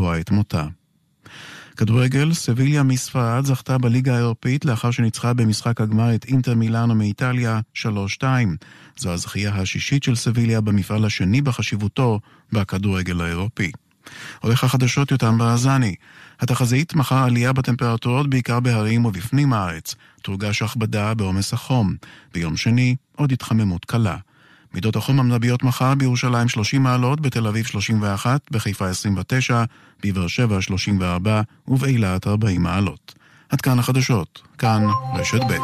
לקבוע את מותה. כדורגל, סביליה מספרד זכתה בליגה האירופאית לאחר שניצחה במשחק הגמר את אינטר מילאנו מאיטליה 3-2. זו הזכייה השישית של סביליה במפעל השני בחשיבותו בכדורגל האירופי. עורך החדשות יותם ברזני. התחזית מחר עלייה בטמפרטורות בעיקר בהרים ובפנים הארץ. תורגש הכבדה בעומס החום. ביום שני, עוד התחממות קלה. מידות החום המנביות מחר בירושלים 30 מעלות, בתל אביב 31, בחיפה 29, בבאר שבע 34 ובאילת 40 מעלות. עד כאן החדשות, כאן רשת ב'.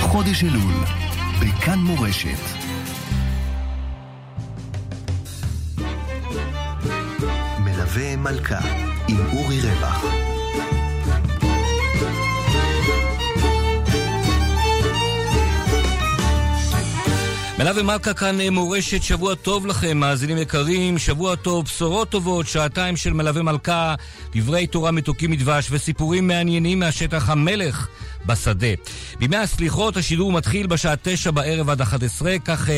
חודש אלול, בכאן מורשת. מלווה מלכה עם אורי רווח מלווה מלכה כאן אה, מורשת, שבוע טוב לכם, מאזינים יקרים, שבוע טוב, בשורות טובות, שעתיים של מלווה מלכה, דברי תורה מתוקים מדבש וסיפורים מעניינים מהשטח המלך בשדה. בימי הסליחות השידור מתחיל בשעה תשע בערב עד 11, כך uh,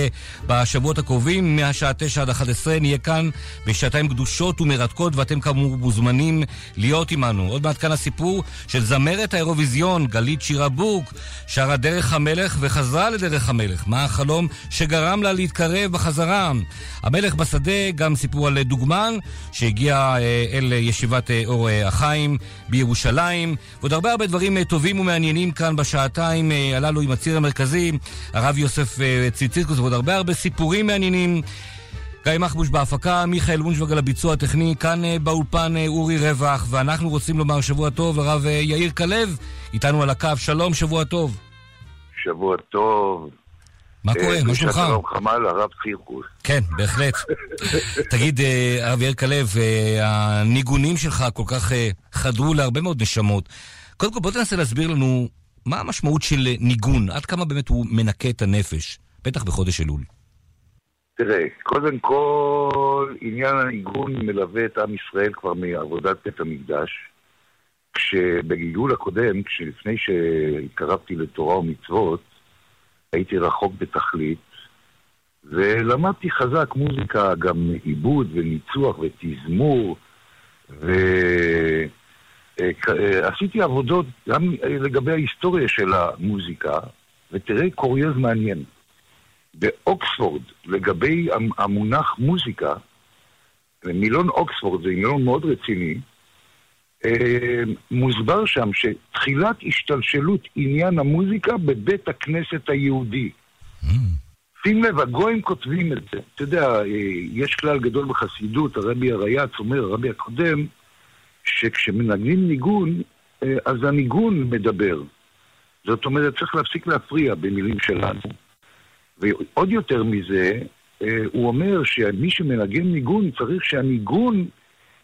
בשבועות הקרובים, מהשעה תשע עד 11 נהיה כאן בשעתיים קדושות ומרתקות, ואתם כאמור מוזמנים להיות עמנו. עוד מעט כאן הסיפור של זמרת האירוויזיון, גלית שירה בורק, שרה דרך המלך וחזרה לדרך המלך. מה החלום שגרם לה להתקרב בחזרה? המלך בשדה, גם סיפור על דוגמן, שהגיע uh, אל ישיבת uh, אור uh, החיים בירושלים, ועוד הרבה הרבה דברים טובים ומעניינים. מעניינים כאן בשעתיים אה, הללו עם הציר המרכזי, הרב יוסף אה, ציצירקוס ועוד הרבה הרבה סיפורים מעניינים. גיא מחבוש בהפקה, מיכאל וונשווגל הביצוע הטכני, כאן אה, באולפן אורי רווח, ואנחנו רוצים לומר שבוע טוב לרב יאיר כלב, איתנו על הקו, שלום, שבוע טוב. שבוע טוב. מה קורה? מה שלומך? שלום חמ"ל, הרב צירקוס. כן, בהחלט. תגיד, הרב יאיר כלב, הניגונים שלך כל כך חדרו להרבה מאוד נשמות. קודם כל, בוא תנסה להסביר לנו מה המשמעות של ניגון, עד כמה באמת הוא מנקה את הנפש, בטח בחודש אלול. תראה, קודם כל, עניין הניגון מלווה את עם ישראל כבר מעבודת בית המקדש. כשבגלגול הקודם, כשלפני שהתקרבתי לתורה ומצוות, הייתי רחוק בתכלית, ולמדתי חזק מוזיקה, גם עיבוד וניצוח ותזמור, ו... אה, אה, עשיתי עבודות גם לגבי ההיסטוריה של המוזיקה, ותראה קוריוז מעניין. באוקספורד, לגבי המונח מוזיקה, מילון אוקספורד זה מילון מאוד רציני, מוסבר שם שתחילת השתלשלות עניין המוזיקה בבית הכנסת היהודי. Mm. שים לב, הגויים כותבים את זה. אתה יודע, יש כלל גדול בחסידות, הרבי הרייץ אומר, הרבי הקודם, שכשמנגנים ניגון, אה, אז הניגון מדבר. זאת אומרת, צריך להפסיק להפריע במילים שלנו. ועוד יותר מזה, אה, הוא אומר שמי שמנגן ניגון צריך שהניגון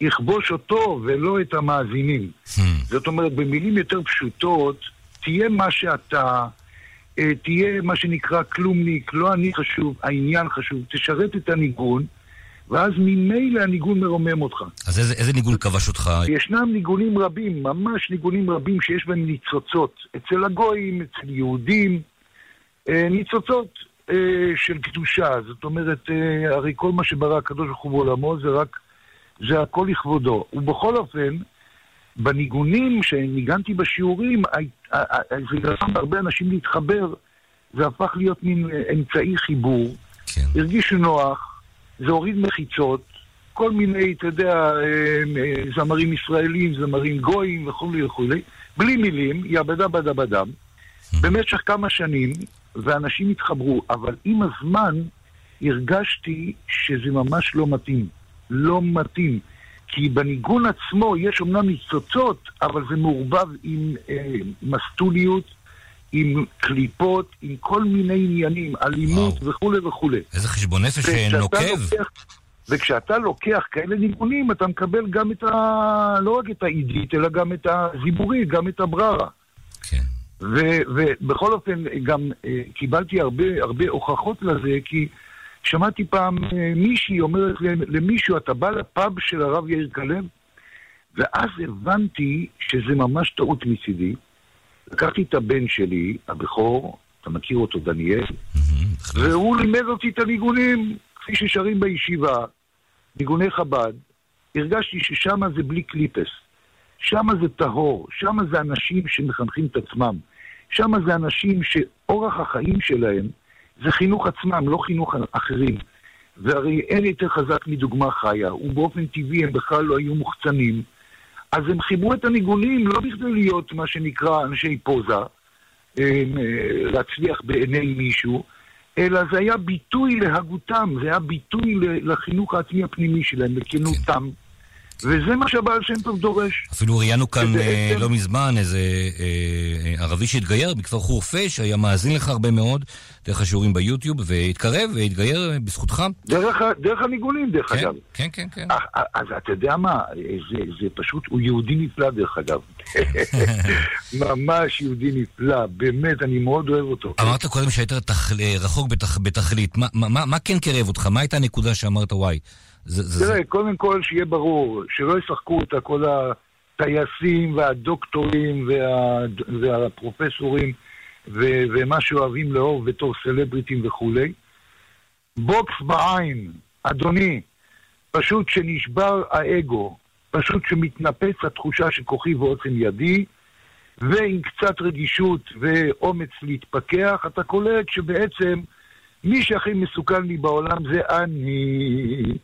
יכבוש אותו ולא את המאזינים. Hmm. זאת אומרת, במילים יותר פשוטות, תהיה מה שאתה, אה, תהיה מה שנקרא כלומניק, לא אני חשוב, העניין חשוב, תשרת את הניגון, ואז ממילא הניגון מרומם אותך. אז איזה, איזה ניגון כבש אותך? ישנם ניגונים רבים, ממש ניגונים רבים שיש בהם ניצוצות. אצל הגויים, אצל יהודים, אה, ניצוצות אה, של קדושה. זאת אומרת, הרי כל מה שברא הקדוש ברוך הוא בעולמו זה רק, זה הכל לכבודו. ובכל אופן, בניגונים שניגנתי בשיעורים, זה גרם להרבה אנשים להתחבר, זה הפך להיות מין אמצעי חיבור. כן. הרגישו נוח. זה הוריד מחיצות, כל מיני, אתה יודע, אה, אה, זמרים ישראלים, זמרים גויים וכולי וכולי, בלי מילים, יבדה בדה בדם, במשך כמה שנים, ואנשים התחברו, אבל עם הזמן הרגשתי שזה ממש לא מתאים. לא מתאים. כי בניגון עצמו יש אומנם ניצוצות, אבל זה מעורבב עם אה, מסטוליות, עם קליפות, עם כל מיני עניינים, אלימות וכולי וכולי. איזה חשבון נפש נוקב. לוקח, וכשאתה לוקח כאלה ניגונים, אתה מקבל גם את ה... לא רק את האידית, אלא גם את הזיבורי, גם את הבררה. כן. ובכל אופן, גם uh, קיבלתי הרבה, הרבה הוכחות לזה, כי שמעתי פעם uh, מישהי אומרת למישהו, אתה בא לפאב של הרב יאיר כלב? ואז הבנתי שזה ממש טעות מצידי. לקחתי את הבן שלי, הבכור, אתה מכיר אותו, דניאל, והוא לימד אותי את הניגונים. כפי ששרים בישיבה, ניגוני חב"ד, הרגשתי ששם זה בלי קליפס. שם זה טהור, שם זה אנשים שמחנכים את עצמם. שם זה אנשים שאורח החיים שלהם זה חינוך עצמם, לא חינוך אחרים. והרי אין יותר חזק מדוגמה חיה, ובאופן טבעי הם בכלל לא היו מוחצנים. אז הם חיברו את הניגונים לא בכדי להיות מה שנקרא אנשי פוזה, אה, להצליח בעיני מישהו, אלא זה היה ביטוי להגותם, זה היה ביטוי לחינוך העצמי הפנימי שלהם, לכנותם. וזה מה שהבעל שם טוב דורש. אפילו ראיינו כאן שבעצם... לא מזמן איזה אה, אה, ערבי שהתגייר מכפר חורפיש, היה מאזין לך הרבה מאוד דרך השיעורים ביוטיוב, והתקרב והתגייר בזכותך. דרך, דרך הניגונים, דרך כן, אגב. כן, כן, כן. אז, אז אתה יודע מה, זה, זה פשוט, הוא יהודי נפלא דרך אגב. ממש יהודי נפלא, באמת, אני מאוד אוהב אותו. אמרת קודם שהיית תח... רחוק בתח... בתכלית, מה, מה, מה כן קרב אותך? מה הייתה הנקודה שאמרת, וואי? זה, תראה, זה... קודם כל שיהיה ברור, שלא ישחקו את כל הטייסים והדוקטורים וה, והפרופסורים ו, ומה שאוהבים לאהוב בתור סלבריטים וכולי. בוקס בעין, אדוני, פשוט שנשבר האגו, פשוט שמתנפץ התחושה של כוחי ועוצם ידי, ועם קצת רגישות ואומץ להתפכח, אתה קולט שבעצם מי שהכי מסוכן לי בעולם זה אני.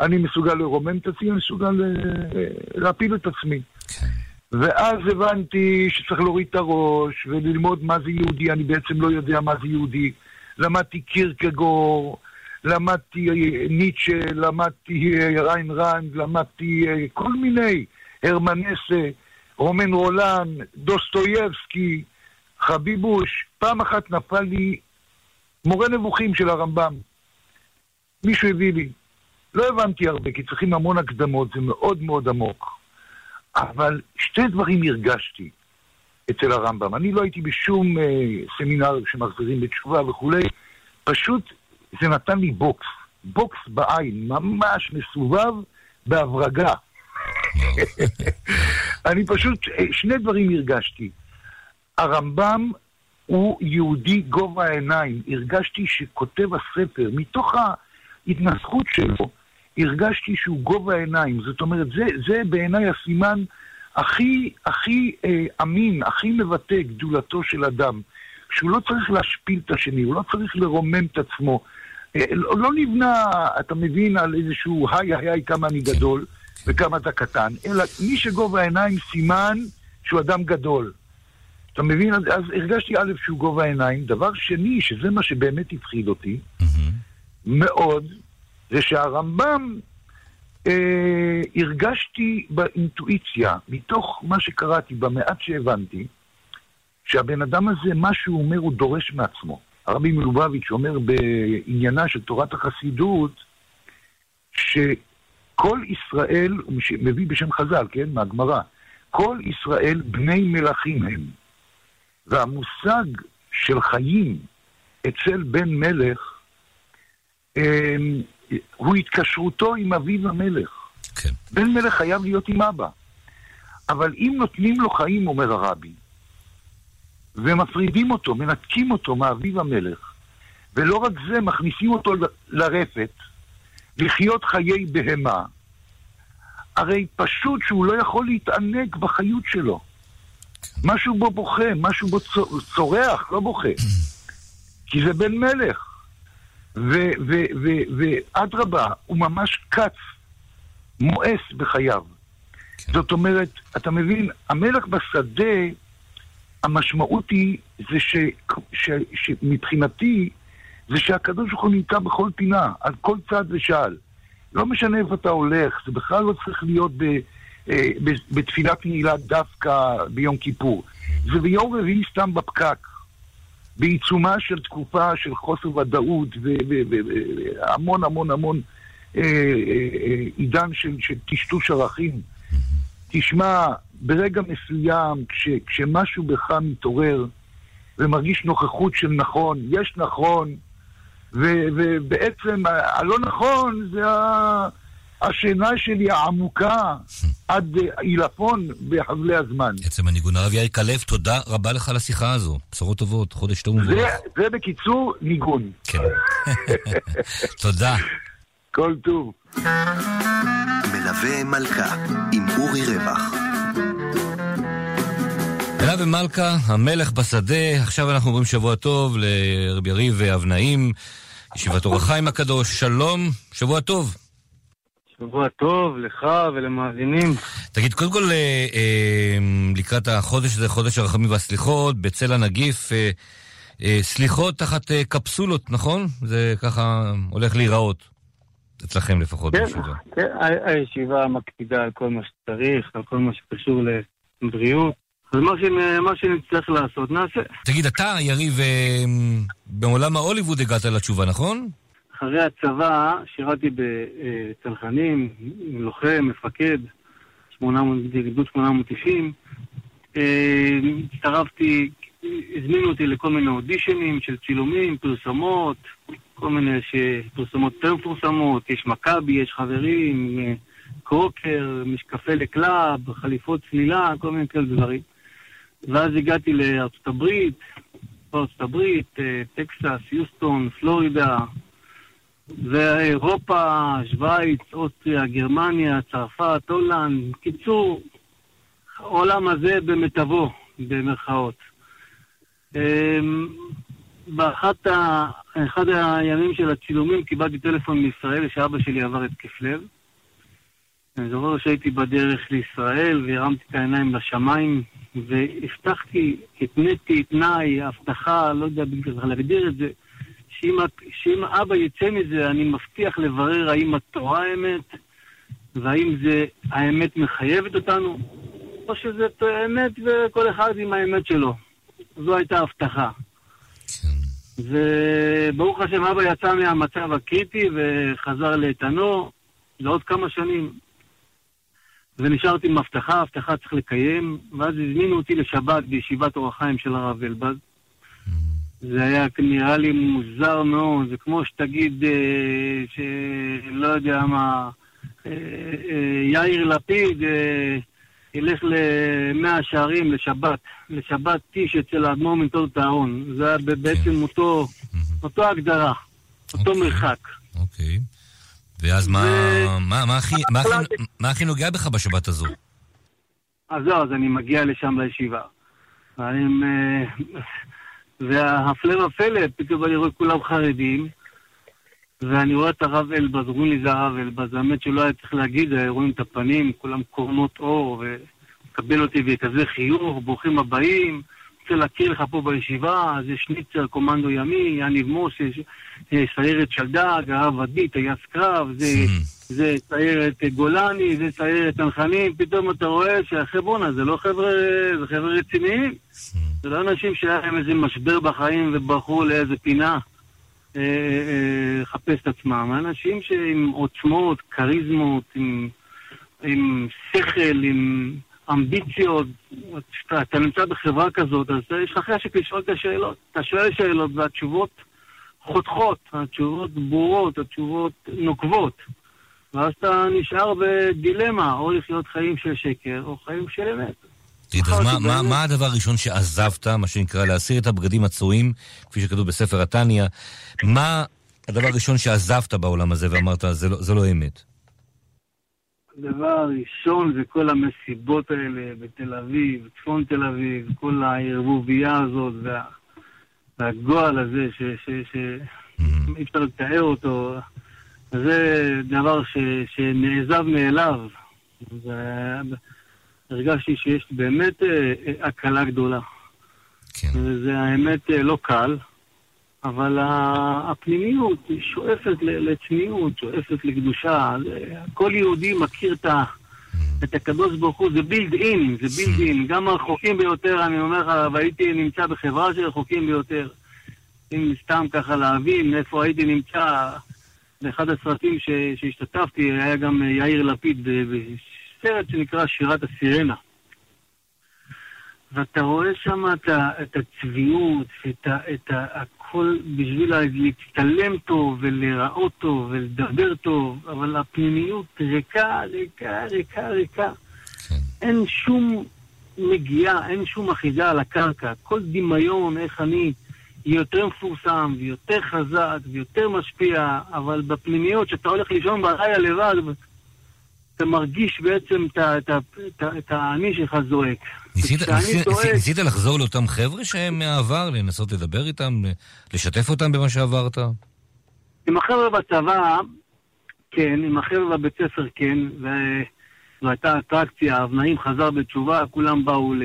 אני מסוגל לרומם את עצמי, אני מסוגל אה, להפיל את עצמי. כן. ואז הבנתי שצריך להוריד את הראש וללמוד מה זה יהודי, אני בעצם לא יודע מה זה יהודי. למדתי קירקגור, למדתי אה, ניטשה, למדתי אה, ריין רנד, למדתי כל מיני, הרמן הסה, רומן רולן, דוסטויבסקי, חביבוש. פעם אחת נפל לי מורה נבוכים של הרמב"ם. מישהו הביא לי. לא הבנתי הרבה, כי צריכים המון הקדמות, זה מאוד מאוד עמוק. אבל שתי דברים הרגשתי אצל הרמב"ם. אני לא הייתי בשום אה, סמינר שמחזירים בתשובה וכולי, פשוט זה נתן לי בוקס, בוקס בעין, ממש מסובב בהברגה. אני פשוט, אה, שני דברים הרגשתי. הרמב"ם הוא יהודי גובה העיניים. הרגשתי שכותב הספר, מתוך ההתנסחות שלו, הרגשתי שהוא גובה העיניים. זאת אומרת, זה, זה בעיניי הסימן הכי, הכי אה, אמין, הכי מבטא גדולתו של אדם. שהוא לא צריך להשפיל את השני, הוא לא צריך לרומם את עצמו. אה, לא, לא נבנה, אתה מבין, על איזשהו היי היי כמה אני גדול וכמה אתה קטן, אלא מי שגובה העיניים סימן שהוא אדם גדול. אתה מבין? אז, אז הרגשתי א' שהוא גובה העיניים. דבר שני, שזה מה שבאמת הפחיד אותי, mm-hmm. מאוד, זה שהרמב"ם, אה, הרגשתי באינטואיציה, מתוך מה שקראתי, במעט שהבנתי, שהבן אדם הזה, מה שהוא אומר, הוא דורש מעצמו. הרבי מלובביץ' אומר בעניינה של תורת החסידות, שכל ישראל, הוא מביא בשם חז"ל, כן, מהגמרא, כל ישראל בני מלכים הם. והמושג של חיים אצל בן מלך, אה, הוא התקשרותו עם אביו המלך. כן. בן מלך חייב להיות עם אבא. אבל אם נותנים לו חיים, אומר הרבי, ומפרידים אותו, מנתקים אותו מאביו המלך, ולא רק זה, מכניסים אותו לרפת, לחיות חיי בהמה, הרי פשוט שהוא לא יכול להתענג בחיות שלו. משהו בו בוכה, משהו בו צורח, לא בוכה. כי זה בן מלך. ואדרבה, הוא ממש קץ, מואס בחייו. כן. זאת אומרת, אתה מבין, המלך בשדה, המשמעות היא, זה ש, ש, שמבחינתי, זה שהקדוש ברוך הוא נמצא בכל פינה, על כל צד ושעל. לא משנה איפה אתה הולך, זה בכלל לא צריך להיות ב, אה, ב, בתפילת נעילה דווקא ביום כיפור. זה ביום רביעי סתם בפקק. בעיצומה של תקופה של חוסר ודאות והמון המון המון אה, אה, אה, עידן של, טשטוש ערכים. תשמע, ברגע מסוים, כש, כשמשהו בך מתעורר ומרגיש נוכחות של נכון, יש נכון, ובעצם הלא נכון זה ה... השינה שלי העמוקה עד עילפון בחבלי הזמן. עצם הניגון. הרב יאיר כלב, תודה רבה לך על השיחה הזו. בשורות טובות, חודש טוב ומבורך. זה בקיצור ניגון. כן. תודה. כל טוב. מלווה מלכה עם אורי רווח. מלווה מלכה, המלך בשדה, עכשיו אנחנו אומרים שבוע טוב לרבי יריב ואבנאים, ישיבת אור החיים הקדוש, שלום, שבוע טוב. שבוע טוב לך ולמאזינים. תגיד, קודם כל, אה, אה, לקראת החודש הזה, חודש הרחמים והסליחות, בצל הנגיף, אה, אה, סליחות תחת אה, קפסולות, נכון? זה ככה הולך להיראות, אצלכם לפחות כן. כן, הישיבה מקפידה על כל מה שצריך, על כל מה שקשור לבריאות. אז מה, שנ- מה שנצטרך לעשות, נעשה. תגיד, אתה, יריב, אה, בעולם ההוליווד הגעת לתשובה, נכון? אחרי הצבא שירתי בצנחנים, לוחם, מפקד, 800, גדוד 890. אה, הצטרפתי, הזמינו אותי לכל מיני אודישנים של צילומים, פרסומות, כל מיני. פרסומות יותר מפורסמות, יש מכבי, יש חברים, אה, קרוקר, משקפי לקלאב, חליפות צלילה, כל מיני כאלה דברים. ואז הגעתי לארצות הברית, בארצות הברית, אה, טקסס, יוסטון, פלורידה, ואירופה, שווייץ, אוסטריה, גרמניה, צרפת, הולנד. קיצור, העולם הזה במיטבו, במרכאות. אמ, באחת ה... אחד הימים של הצילומים קיבלתי טלפון מישראל שאבא שלי עבר התקף לב. אני זוכר שהייתי בדרך לישראל והרמתי את העיניים לשמיים והבטחתי, התניתי תנאי, הבטחה, לא יודע איך להגדיר את זה, שאם, שאם אבא יצא מזה, אני מבטיח לברר האם התורה האמת, והאם זה, האמת מחייבת אותנו, או שזה אמת וכל אחד עם האמת שלו. זו הייתה הבטחה. וברוך השם, אבא יצא מהמצב הקריטי וחזר לאיתנו לעוד כמה שנים. ונשארתי עם הבטחה, הבטחה צריך לקיים, ואז הזמינו אותי לשבת בישיבת אור החיים של הרב אלבז. זה היה נראה לי מוזר מאוד, זה כמו שתגיד, אה, שלא יודע מה, אה, אה, יאיר לפיד אה, ילך למאה שערים לשבת, לשבת טיש אצל האדמו"ר מנטוד אהרון. זה היה בעצם אותו, אותו הגדרה, אותו אוקיי. מרחק. אוקיי. ואז מה, ו- מה, מה, הכי, מה, הכי, מה הכי נוגע בך בשבת הזו? אז זהו, אז אני מגיע לשם לישיבה. ואני... והפלא ופלא, פתאום אני רואה כולם חרדים, ואני רואה את הרב אלבז, אומרים לי זה הרב אלבז, האמת שלא היה צריך להגיד, רואים את הפנים, כולם קורנות אור, ומקבל אותי בכזה חיוך, ברוכים הבאים, רוצה להכיר לך פה בישיבה, זה שניצר, קומנדו ימי, יניב אה, סיירת שלדג, הרב עדי, טייס קרב, זה... זה סיירת גולני, זה סיירת צנחנים, פתאום אתה רואה שהחבר'ה, זה לא חבר'ה, זה חבר'ה רציניים. זה לא אנשים שהיה להם איזה משבר בחיים וברחו לאיזה פינה אה, אה, לחפש את עצמם. אנשים שעם עוצמות, כריזמות, עם, עם שכל, עם אמביציות. כשאתה אתה נמצא בחברה כזאת, אז יש לך חשק לשאול את השאלות. אתה שואל שאלות והתשובות חותכות, התשובות ברורות, התשובות נוקבות. ואז אתה נשאר בדילמה, או לחיות חיים של שקר, או חיים של אמת. אז מה, מה, מה הדבר הראשון שעזבת, מה שנקרא, להסיר את הבגדים הצועים, כפי שכתוב בספר התניא? מה הדבר הראשון שעזבת בעולם הזה ואמרת, זה לא, זה לא אמת? הדבר הראשון זה כל המסיבות האלה בתל אביב, צפון תל אביב, כל הערבוביה הזאת וה, והגועל הזה ש, ש, ש, אי אפשר לתאר אותו. זה דבר ש, שנעזב מאליו. והרגשתי שיש באמת אה, הקלה גדולה. כן. וזה האמת אה, לא קל, אבל הפנימיות שואפת לצניעות, שואפת לקדושה. כל יהודי מכיר את, ה, את הקדוש ברוך הוא, זה בילד אין, זה בילד אין. גם הרחוקים ביותר, אני אומר לך, והייתי נמצא בחברה של רחוקים ביותר. אם סתם ככה להבין איפה הייתי נמצא, באחד הסרטים ש, שהשתתפתי, היה גם יאיר לפיד בסרט שנקרא שירת הסירנה. ואתה רואה שם את, את הצביעות, את, ה, את ה, הכל בשביל להצטלם טוב ולהיראות טוב ולדבר טוב, אבל הפנימיות ריקה, ריקה, ריקה, ריקה. כן. אין שום נגיעה, אין שום אחיזה על הקרקע. כל דמיון, איך אני יותר מפורסם ויותר חזק ויותר משפיע, אבל בפנימיות, כשאתה הולך לישון בלילה לבד, אתה מרגיש בעצם את האני שלך זועק. ניסית, ניסית, זועק... ניסית לחזור לאותם חבר'ה שהם מהעבר, לנסות לדבר איתם, לשתף אותם במה שעברת? עם החבר'ה בצבא, כן, עם החבר'ה בבית ספר, כן, וזו הייתה אטרקציה, האבנאים חזר בתשובה, כולם באו ל...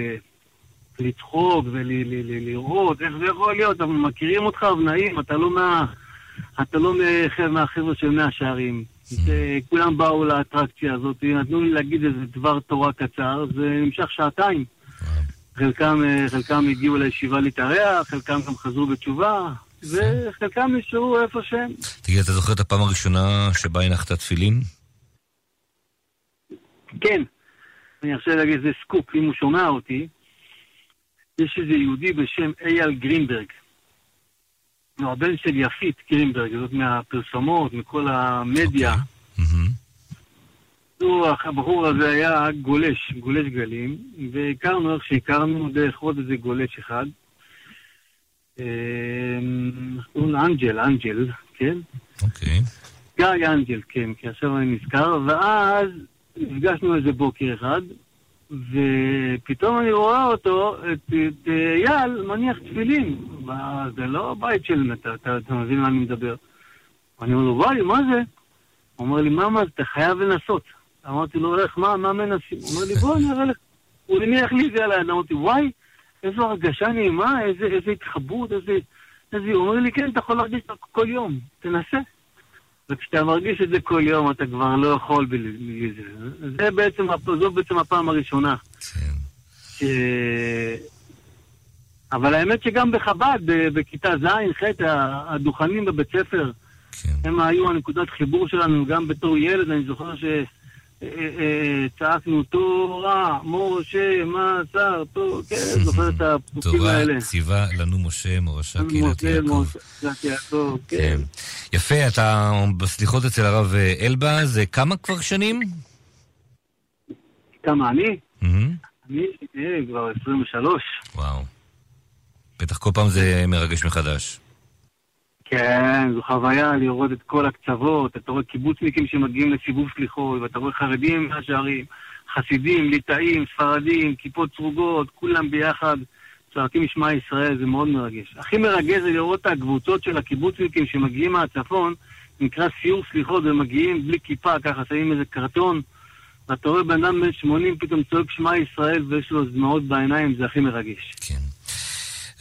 לצחוק ולראות איך זה יכול להיות, אבל מכירים אותך אבנאים, אתה לא מה... אתה לא מהחבר'ה של מאה שערים. כולם באו לאטרקציה הזאת, נתנו לי להגיד איזה דבר תורה קצר, זה נמשך שעתיים. חלקם, חלקם הגיעו לישיבה להתארח, חלקם גם חזרו בתשובה, וחלקם נשארו איפה שהם. תגיד, אתה זוכר את הפעם הראשונה שבה הנחת תפילין? כן. אני עכשיו להגיד איזה סקופ, אם הוא שומע אותי. יש איזה יהודי בשם אייל גרינברג. הוא הבן של יפית גרינברג, זאת מהפרסומות, מכל המדיה. Okay. הוא, הבחור הזה היה גולש, גולש גלים, והכרנו איך שהכרנו דרך עוד איזה גולש אחד. אמ, קוראים לו אנג'ל, אנג'ל, כן? אוקיי. גיא אנג'ל, כן, כי עכשיו אני נזכר, ואז נפגשנו איזה בוקר אחד, ופתאום אני רואה אותו, את, את אייל, מניח תפילין. זה לא בית של אתה, אתה, אתה מבין מה אני מדבר. אני אומר לו, וואי, מה זה? הוא אומר לי, מה, מה, אתה חייב לנסות. אמרתי לו, איך, מה, מה מנסים? הוא אומר לי, בוא, אני אראה לך. הוא הניח לי את זה על היד, אמרתי, וואי, איזו הרגשה נעימה, איזה, איזה התחברות, איזה... איזה... הוא אומר לי, כן, אתה יכול להרגיש כל יום, תנסה. וכשאתה מרגיש את זה כל יום, אתה כבר לא יכול בלי זה. זה בעצם, זו בעצם הפעם הראשונה. כן. ש... אבל האמת שגם בחב"ד, בכיתה ז', ח', הדוכנים בבית ספר, כן. הם היו הנקודת חיבור שלנו, גם בתור ילד, אני זוכר ש... צעקנו תורה, משה, מסר, תורה, כן, זוכר את הפסוקים האלה. תורה ציווה לנו משה, מורשה קהילת יעקב. כן. כן. יפה, אתה בסליחות אצל הרב אלבז, כמה כבר שנים? כמה אני? אני אה, כבר 23. וואו. בטח כל פעם זה מרגש מחדש. כן, זו חוויה לראות את כל הקצוות, אתה רואה קיבוצניקים שמגיעים לסיבוב סליחות, ואתה רואה חרדים מהשערים, חסידים, ליטאים, ספרדים, כיפות סרוגות, כולם ביחד צועקים משמע ישראל, זה מאוד מרגש. הכי מרגש זה לראות את הקבוצות של הקיבוצניקים שמגיעים מהצפון, נקרא סיור סליחות, ומגיעים בלי כיפה, ככה שמים איזה קרטון, ואתה רואה בן אדם בן 80 פתאום צועק שמע ישראל ויש לו דמעות בעיניים, זה הכי מרגש. כן.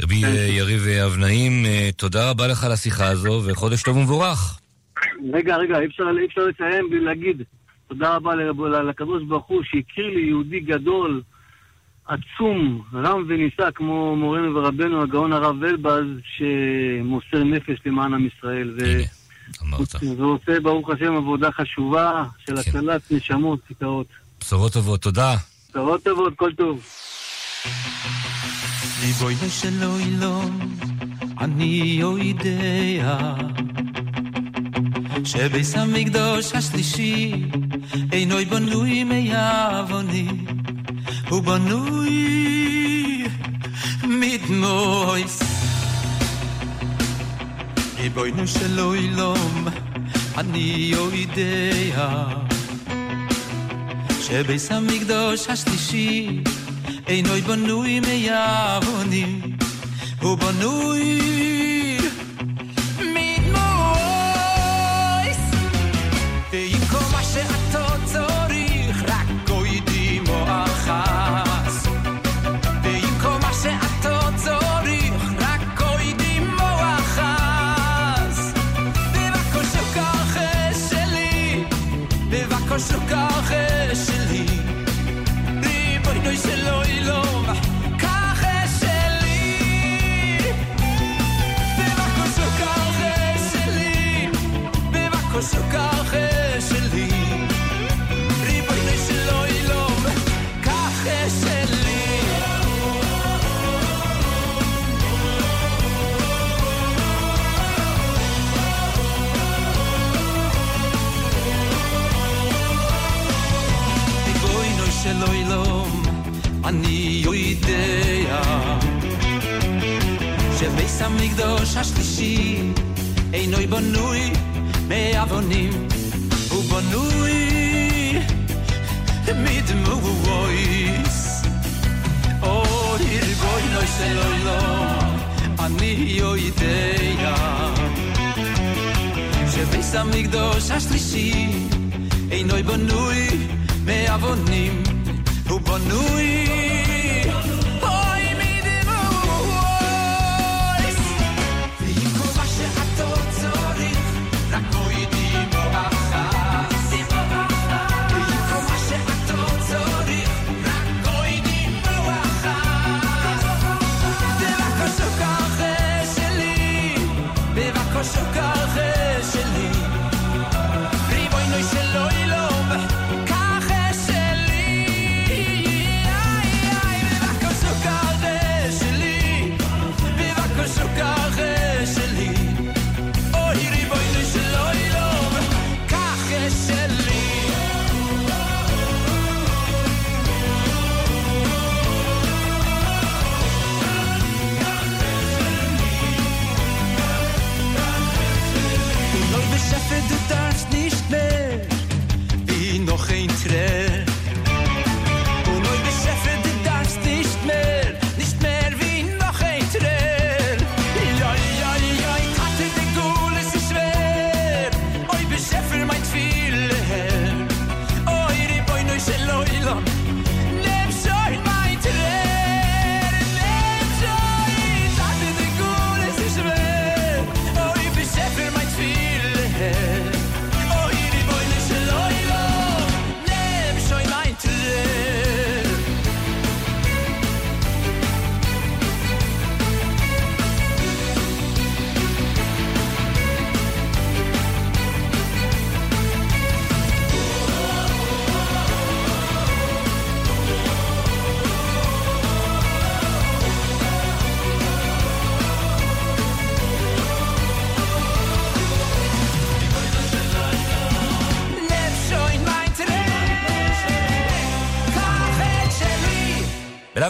רבי כן. יריב אבנאים, אה, תודה רבה לך על השיחה הזו, וחודש טוב ומבורך. רגע, רגע, אי אפשר, אפשר לציין בלי להגיד תודה רבה לקדוש ברוך הוא שהכיר לי יהודי גדול, עצום, רם ונישא, כמו מורנו ורבנו הגאון הרב אלבז, שמוסר נפש למען עם ישראל. ו... אמרת. עושה, ברוך השם, עבודה חשובה של כן. הצלת נשמות, כיכרות. בשורות טובות, תודה. בשורות טובות, כל טוב. ריבונו של עולם, אני יודע שביס המקדוש השלישי אינו בנוי מעווני, הוא בנוי מדמויס. ריבונו של עולם, אני יודע שביס המקדוש השלישי Ein neu bunui me ja von Сука! המקדוש השלישי אינו בנוי מעוונים, הוא בנוי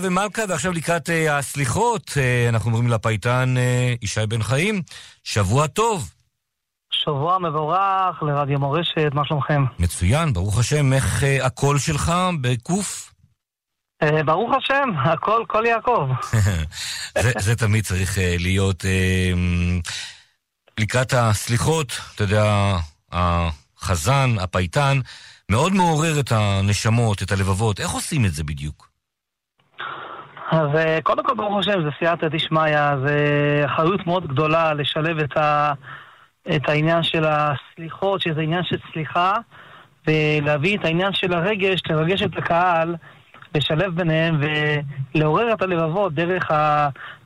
ומלכה, ועכשיו לקראת אה, הסליחות, אה, אנחנו אומרים לפייטן אה, ישי בן חיים, שבוע טוב. שבוע מבורך לרדיו מורשת, מה שלומכם? מצוין, ברוך השם, איך אה, הקול שלך בקוף? ברוך השם, הכל, קול יעקב. זה, זה תמיד צריך להיות לקראת הסליחות, אתה יודע, החזן, הפייטן, מאוד מעורר את הנשמות, את הלבבות. איך עושים את זה בדיוק? אז קודם כל, ברוך השם, זה סייעתא דשמיא, זה אחריות מאוד גדולה לשלב את, ה, את העניין של הסליחות, שזה עניין של סליחה, ולהביא את העניין של הרגש, לרגש את הקהל, לשלב ביניהם ולעורר את הלבבות דרך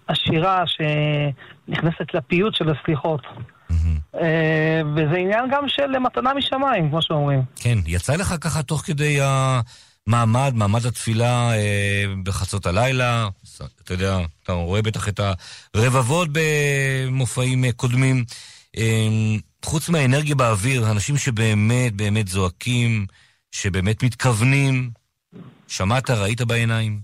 השירה שנכנסת לפיוט של הסליחות. וזה עניין גם של מתנה משמיים, כמו שאומרים. כן, יצא לך ככה תוך כדי ה... מעמד, מעמד התפילה אה, בחצות הלילה. אתה יודע, אתה רואה בטח את הרבבות במופעים אה, קודמים. אה, חוץ מהאנרגיה באוויר, אנשים שבאמת באמת זועקים, שבאמת מתכוונים. שמעת, ראית בעיניים?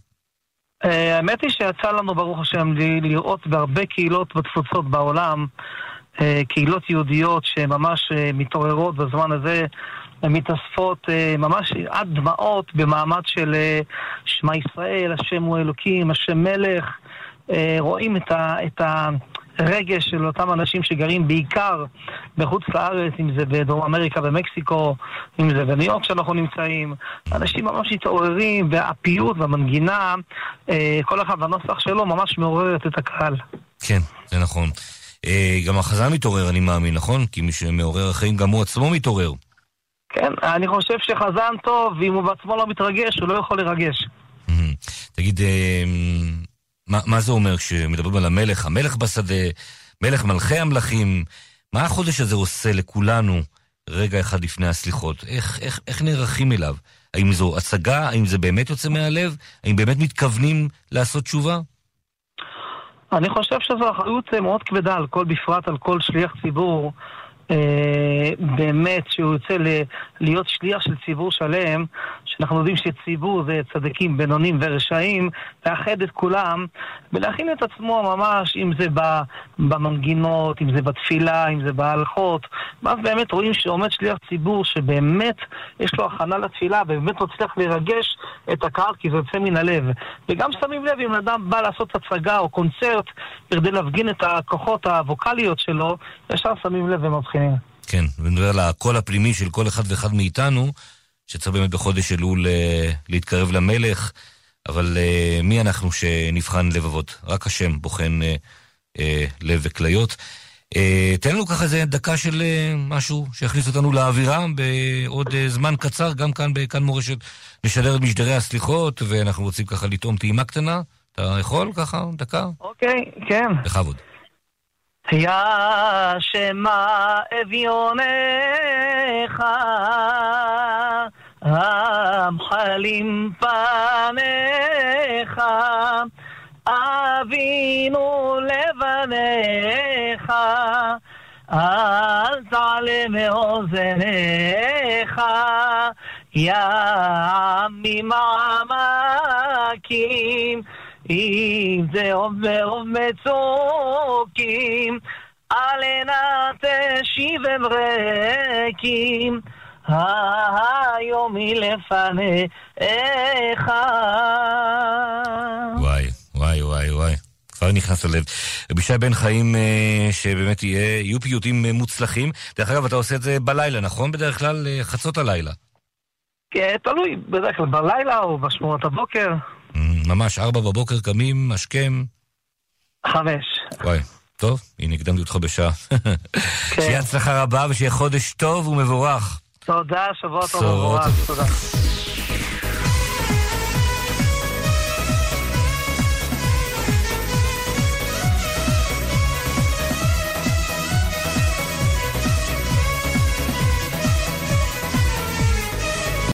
אה, האמת היא שיצא לנו, ברוך השם, לראות בהרבה קהילות בתפוצות בעולם, אה, קהילות יהודיות שממש אה, מתעוררות בזמן הזה. הן מתאספות אה, ממש עד דמעות במעמד של אה, שמע ישראל, השם הוא אלוקים, השם מלך. אה, רואים את, ה, את הרגש של אותם אנשים שגרים בעיקר בחוץ לארץ, אם זה בדרום אמריקה, במקסיקו, אם זה בניו יורק שאנחנו נמצאים. אנשים ממש מתעוררים, והפיוט והמנגינה, כל אחד בנוסח שלו ממש מעוררת את הקהל. כן, זה נכון. גם החזן מתעורר, אני מאמין, נכון? כי מי שמעורר החיים, גם הוא עצמו מתעורר. כן, אני חושב שחזן טוב, ואם הוא בעצמו לא מתרגש, הוא לא יכול לרגש. תגיד, אה, מה, מה זה אומר כשמדברים על המלך, המלך בשדה, מלך מלכי המלכים, מה החודש הזה עושה לכולנו רגע אחד לפני הסליחות? איך, איך, איך נערכים אליו? האם זו הצגה? האם זה באמת יוצא מהלב? האם באמת מתכוונים לעשות תשובה? אני חושב שזו אחריות מאוד כבדה על כל, בפרט על כל שליח ציבור. אה, באמת שהוא יוצא להיות שליח של ציבור שלם, שאנחנו יודעים שציבור זה צדיקים, בינונים ורשעים, לאחד את כולם ולהכין את עצמו ממש, אם זה במנגינות, אם זה בתפילה, אם זה בהלכות. ואז באמת רואים שעומד שליח ציבור שבאמת יש לו הכנה לתפילה ובאמת מצליח לרגש את הקהל כי זה יוצא מן הלב. וגם שמים לב אם אדם בא לעשות הצגה או קונצרט כדי להפגין את הכוחות הווקאליות שלו, ישר שמים לב ומבחינים. כן, ונדבר על הקול הפנימי של כל אחד ואחד מאיתנו, שצריך באמת בחודש אלול אה, להתקרב למלך, אבל אה, מי אנחנו שנבחן לבבות? רק השם בוחן אה, לב וכליות. תן לנו ככה איזה דקה של משהו שיכניס אותנו לאווירה בעוד זמן קצר, גם כאן בכאן מורשת נשדר את משדרי הסליחות, ואנחנו רוצים ככה לטעום טעימה קטנה. אתה יכול ככה דקה? אוקיי, כן. בכבוד. יא שמע אביונך המחלים פניך אבינו לבניך אל תעלה מאוזניך יא עמי מעמקים אם זה עובר מצוקים, עלנה תשיבם ריקים, היום היא לפניך. וואי, וואי, וואי, וואי. כבר נכנס ללב. אבישי בן חיים, אה, שבאמת יהיה, יהיו פיוטים אה, מוצלחים. דרך אגב, אתה עושה את זה בלילה, נכון? בדרך כלל אה, חצות הלילה. כן, תלוי, בדרך כלל בלילה או בשמורת הבוקר. ממש, ארבע בבוקר קמים, השכם. חמש. וואי, טוב, הנה הקדמתי אותך בשעה. כן. שיהיה הצלחה רבה ושיהיה חודש טוב ומבורך. תודה, שבוע טוב ומבורך. תודה.